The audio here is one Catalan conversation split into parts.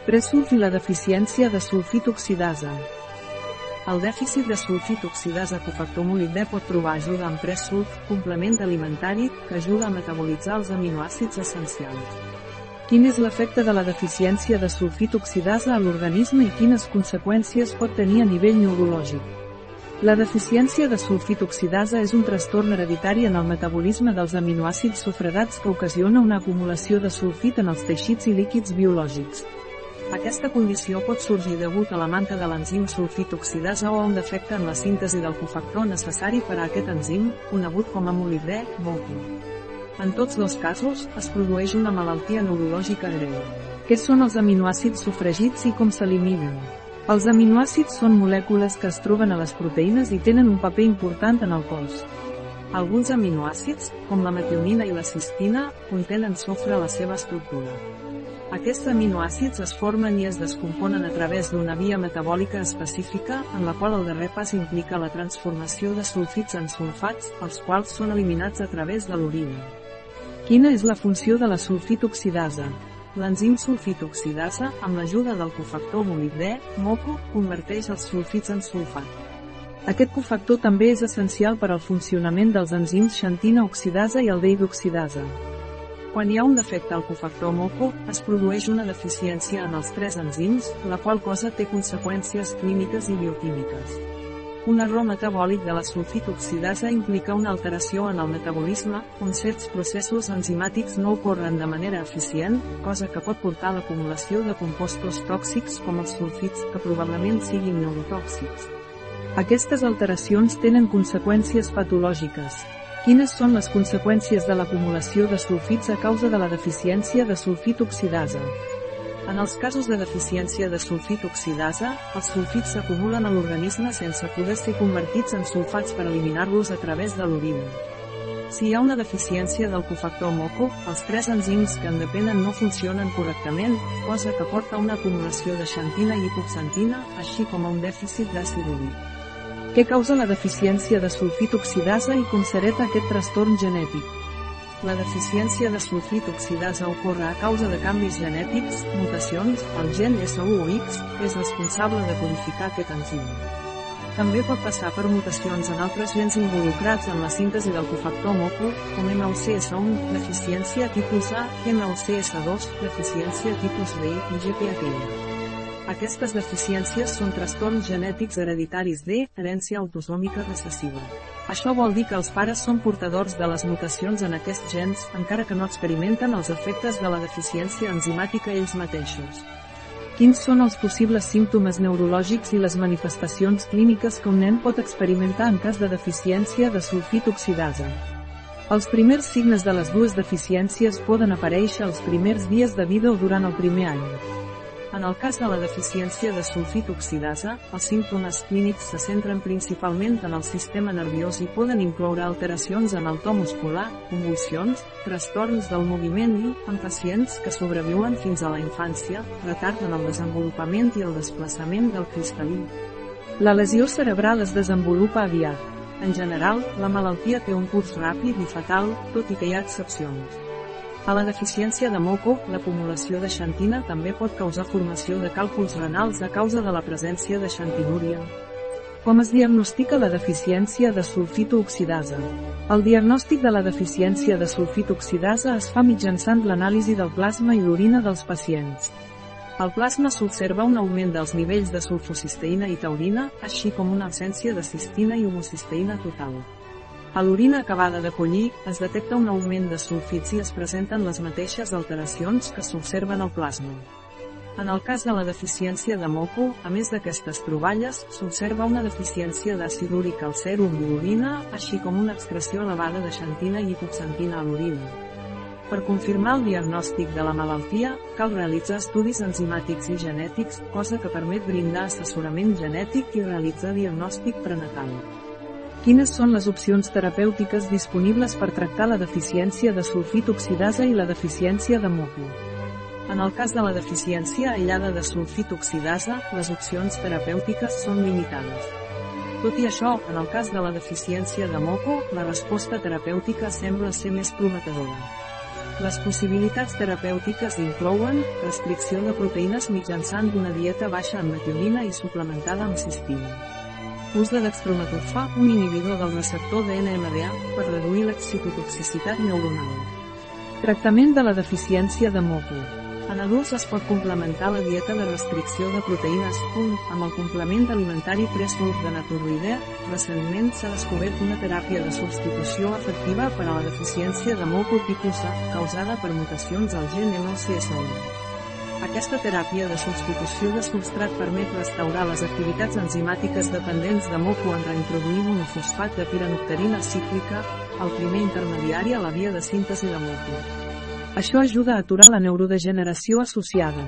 Presulf i la deficiència de sulfit oxidasa. El dèficit de sulfit oxidasa cofactor molibdè pot trobar ajuda amb presulf, complement alimentari, que ajuda a metabolitzar els aminoàcids essencials. Quin és l'efecte de la deficiència de sulfit oxidasa a l'organisme i quines conseqüències pot tenir a nivell neurològic? La deficiència de sulfit oxidasa és un trastorn hereditari en el metabolisme dels aminoàcids sufragats que ocasiona una acumulació de sulfit en els teixits i líquids biològics. Aquesta condició pot sorgir degut a la manca de l'enzim sulfit oxidasa o a un defecte en la síntesi del cofactor necessari per a aquest enzim, conegut com a molibdè, MOCO. En tots dos casos, es produeix una malaltia neurològica greu. Què són els aminoàcids sufragits i com s'eliminen? Els aminoàcids són molècules que es troben a les proteïnes i tenen un paper important en el cos. Alguns aminoàcids, com la metionina i la cistina, contenen sofre a la seva estructura. Aquests aminoàcids es formen i es descomponen a través d'una via metabòlica específica, en la qual el darrer pas implica la transformació de sulfits en sulfats, els quals són eliminats a través de l'orina. Quina és la funció de la sulfitoxidasa? L'enzim sulfitoxidasa, amb l'ajuda del cofactor molibdè, MOCO, converteix els sulfits en sulfat. Aquest cofactor també és essencial per al funcionament dels enzims xantina oxidasa i aldehidoxidasa. Quan hi ha un defecte al cofactor MOCO, es produeix una deficiència en els tres enzims, la qual cosa té conseqüències clíniques i bioquímiques. Un error metabòlic de la sulfitoxidasa implica una alteració en el metabolisme, on certs processos enzimàtics no ocorren de manera eficient, cosa que pot portar a l'acumulació de compostos tòxics com els sulfits, que probablement siguin neurotòxics. Aquestes alteracions tenen conseqüències patològiques, Quines són les conseqüències de l'acumulació de sulfits a causa de la deficiència de sulfit oxidasa? En els casos de deficiència de sulfit oxidasa, els sulfits s'acumulen a l'organisme sense poder ser convertits en sulfats per eliminar-los a través de l'orina. Si hi ha una deficiència del cofactor MOCO, els tres enzims que en depenen no funcionen correctament, cosa que porta a una acumulació de xantina i hipoxantina, així com a un dèficit d'àcid úric. Què causa la deficiència de sulfit oxidasa i com s'hereta aquest trastorn genètic? La deficiència de sulfit oxidasa ocorre a causa de canvis genètics, mutacions, el gen SU-X és responsable de codificar aquest enzim. També pot passar per mutacions en altres gens involucrats en la síntesi del cofactor MOCO, com MUCS1, deficiència tipus A, MUCS2, deficiència tipus B i GPAT. Aquestes deficiències són trastorns genètics hereditaris de herència autosòmica recessiva. Això vol dir que els pares són portadors de les mutacions en aquests gens, encara que no experimenten els efectes de la deficiència enzimàtica ells mateixos. Quins són els possibles símptomes neurològics i les manifestacions clíniques que un nen pot experimentar en cas de deficiència de sulfit oxidasa? Els primers signes de les dues deficiències poden aparèixer els primers dies de vida o durant el primer any. En el cas de la deficiència de sulfit oxidasa, els símptomes clínics se centren principalment en el sistema nerviós i poden incloure alteracions en el to muscular, convulsions, trastorns del moviment i, en pacients que sobreviuen fins a la infància, retard en el desenvolupament i el desplaçament del cristal·lí. La lesió cerebral es desenvolupa aviat. En general, la malaltia té un curs ràpid i fatal, tot i que hi ha excepcions. A la deficiència de moco, l'acumulació de xantina també pot causar formació de càlculs renals a causa de la presència de xantinúria. Com es diagnostica la deficiència de sulfitooxidasa? El diagnòstic de la deficiència de sulfitooxidasa es fa mitjançant l'anàlisi del plasma i l'orina dels pacients. Al plasma s'observa un augment dels nivells de sulfocisteïna i taurina, així com una absència de cistina i homocisteïna total. A l'orina acabada de collir, es detecta un augment de sulfits i es presenten les mateixes alteracions que s'observen al plasma. En el cas de la deficiència de moco, a més d'aquestes troballes, s'observa una deficiència d'àcid úric al sèrum i l'orina, així com una excreció elevada de xantina i hipoxantina a l'orina. Per confirmar el diagnòstic de la malaltia, cal realitzar estudis enzimàtics i genètics, cosa que permet brindar assessorament genètic i realitzar diagnòstic prenatal. Quines són les opcions terapèutiques disponibles per tractar la deficiència de sulfit oxidasa i la deficiència de moco? En el cas de la deficiència aïllada de sulfit oxidasa, les opcions terapèutiques són limitades. Tot i això, en el cas de la deficiència de moco, la resposta terapèutica sembla ser més prometedora. Les possibilitats terapèutiques inclouen restricció de proteïnes mitjançant una dieta baixa en metionina i suplementada amb cistina. Ús de dextrometorfà, un inhibidor del receptor de NMDA, per reduir l'excitotoxicitat neuronal. Tractament de la deficiència de moco. En adults es pot complementar la dieta de restricció de proteïnes punt amb el complement alimentari Presulf de Naturoidea. Recentment s'ha descobert una teràpia de substitució efectiva per a la deficiència de moco tipus A, causada per mutacions al gen MCS1. Aquesta teràpia de substitució de substrat permet restaurar les activitats enzimàtiques dependents de moco en reintroduir monofosfat de piranocterina cíclica, el primer intermediari a la via de síntesi de moco. Això ajuda a aturar la neurodegeneració associada.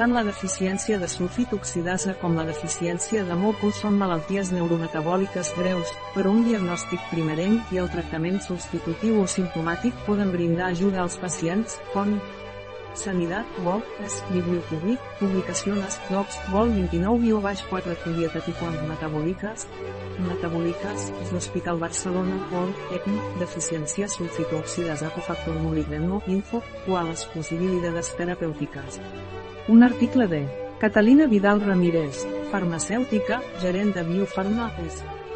Tant la deficiència de sulfit oxidasa com la deficiència de moco són malalties neurometabòliques greus, però un diagnòstic primerenc i el tractament substitutiu o simptomàtic poden brindar ajuda als pacients, com Sanidad, Vol, es, Bibliocubí, Publicaciones, Docs, Vol 29-4 Dietetiquans Metabòliques, Metabòliques, l'Hospital Barcelona, Vol, ECM, Deficiència sulfitooxidasa cofactor molibdeno, Info, Quales possibilidades terapèutiques. Un article de Catalina Vidal Ramírez, farmacèutica, gerent de Biofarma, és